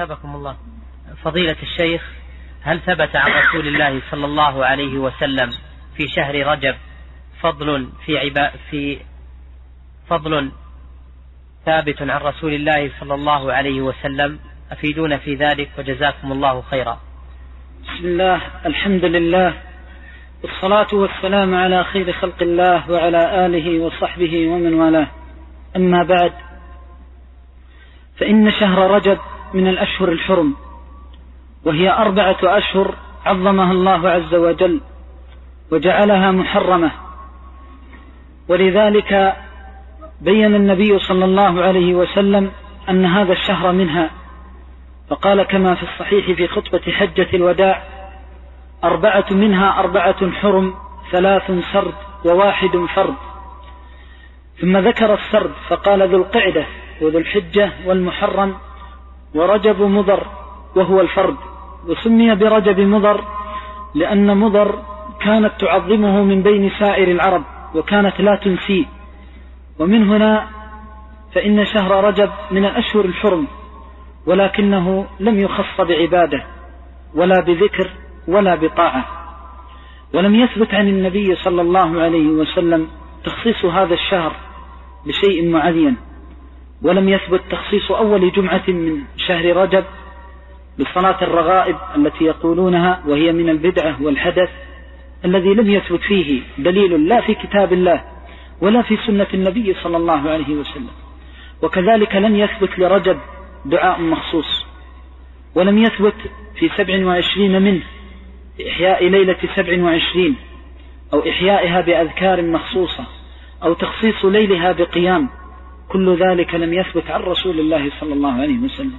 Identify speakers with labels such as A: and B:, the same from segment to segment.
A: أثابكم الله. فضيلة الشيخ هل ثبت عن رسول الله صلى الله عليه وسلم في شهر رجب فضل في عبا في فضل ثابت عن رسول الله صلى الله عليه وسلم؟ أفيدونا في ذلك وجزاكم الله خيرا.
B: بسم الله الحمد لله والصلاة والسلام على خير خلق الله وعلى آله وصحبه ومن والاه. أما بعد فإن شهر رجب من الأشهر الحرم وهي أربعة أشهر عظمها الله عز وجل وجعلها محرمة. ولذلك بين النبي صلى الله عليه وسلم أن هذا الشهر منها فقال كما في الصحيح في خطبة حجة الوداع أربعة منها أربعة حرم ثلاث سرد وواحد فرد. ثم ذكر السرد فقال ذو القعدة وذو الحجة والمحرم ورجب مضر وهو الفرد وسمي برجب مضر لأن مضر كانت تعظمه من بين سائر العرب وكانت لا تنسيه ومن هنا فإن شهر رجب من الأشهر الحرم ولكنه لم يخص بعبادة ولا بذكر ولا بطاعة. ولم يثبت عن النبي صلى الله عليه وسلم تخصيص هذا الشهر بشيء معين. ولم يثبت تخصيص أول جمعة من شهر رجب بصلاة الرغائب التي يقولونها وهي من البدعة والحدث الذي لم يثبت فيه دليل لا في كتاب الله ولا في سنة النبي صلى الله عليه وسلم. وكذلك لم يثبت لرجب دعاء مخصوص ولم يثبت في سبع وعشرين منه إحياء ليلة سبع وعشرين أو إحيائها بأذكار مخصوصة أو تخصيص ليلها بقيام. كل ذلك لم يثبت عن رسول الله صلى الله عليه وسلم.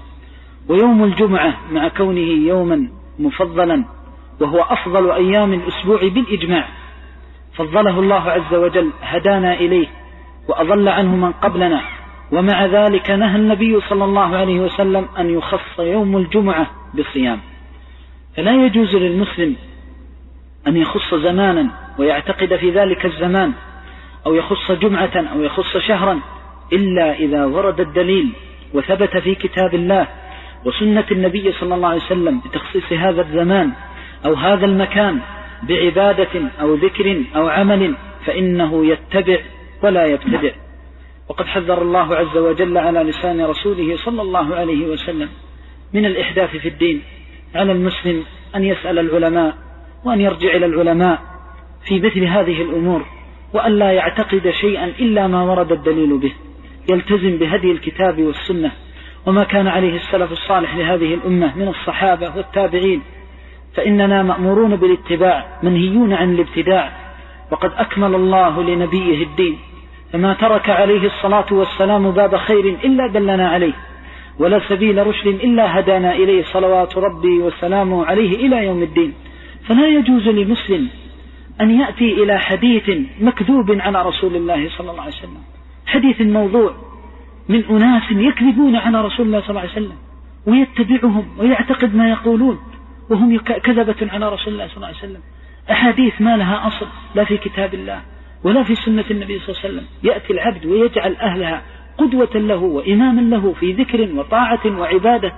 B: ويوم الجمعة مع كونه يوما مفضلا وهو أفضل أيام الأسبوع بالإجماع. فضله الله عز وجل هدانا إليه وأضل عنه من قبلنا. ومع ذلك نهى النبي صلى الله عليه وسلم أن يخص يوم الجمعة بصيام فلا يجوز للمسلم أن يخص زمانا ويعتقد في ذلك الزمان أو يخص جمعة أو يخص شهرا. إلا إذا ورد الدليل وثبت في كتاب الله وسنة النبي صلى الله عليه وسلم بتخصيص هذا الزمان أو هذا المكان بعبادة أو ذكر أو عمل فإنه يتبع ولا يبتدع. وقد حذر الله عز وجل على لسان رسوله صلى الله عليه وسلم من الإحداث في الدين على المسلم أن يسأل العلماء وأن يرجع إلى العلماء في مثل هذه الأمور وأن لا يعتقد شيئا إلا ما ورد الدليل به. يلتزم بهدي الكتاب والسنة وما كان عليه السلف الصالح لهذه الأمة من الصحابة والتابعين. فإننا مأمورون بالاتباع منهيون عن الابتداع. وقد أكمل الله لنبيه الدين. فما ترك عليه الصلاة والسلام باب خير إلا دلنا عليه. ولا سبيل رشد إلا هدانا إليه. صلوات ربي وسلامه عليه إلى يوم الدين. فلا يجوز لمسلم أن يأتي إلى حديث مكذوب على رسول الله صلى الله عليه وسلم. حديث موضوع من أناس يكذبون على رسول الله صلى الله عليه وسلم ويتبعهم ويعتقد ما يقولون وهم كذبة على رسول الله صلى الله عليه وسلم. أحاديث ما لها أصل لا في كتاب الله ولا في سنة النبي صلى الله عليه وسلم. يأتي العبد ويجعل أهلها قدوة له وإماما له في ذكر وطاعة وعبادة.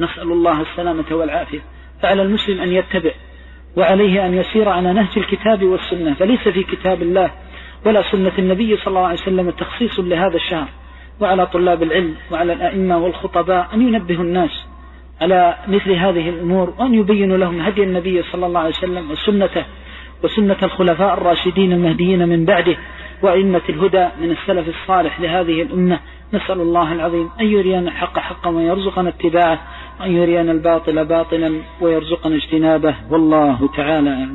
B: نسأل الله السلامة والعافية. فعلى المسلم أن يتبع وعليه أن يسير على نهج الكتاب والسنة فليس في كتاب الله ولا سنة النبي صلى الله عليه وسلم تخصيص لهذا الشهر وعلى طلاب العلم وعلى الأئمة والخطباء أن ينبهوا الناس على مثل هذه الأمور وأن يبينوا لهم هدي النبي صلى الله عليه وسلم وسنته وسنة الخلفاء الراشدين المهديين من بعده وأئمة الهدى من السلف الصالح لهذه الأمة. نسأل الله العظيم أن يرينا الحق حقا ويرزقنا اتباعه وأن يرينا الباطل باطلا ويرزقنا اجتنابه. والله تعالى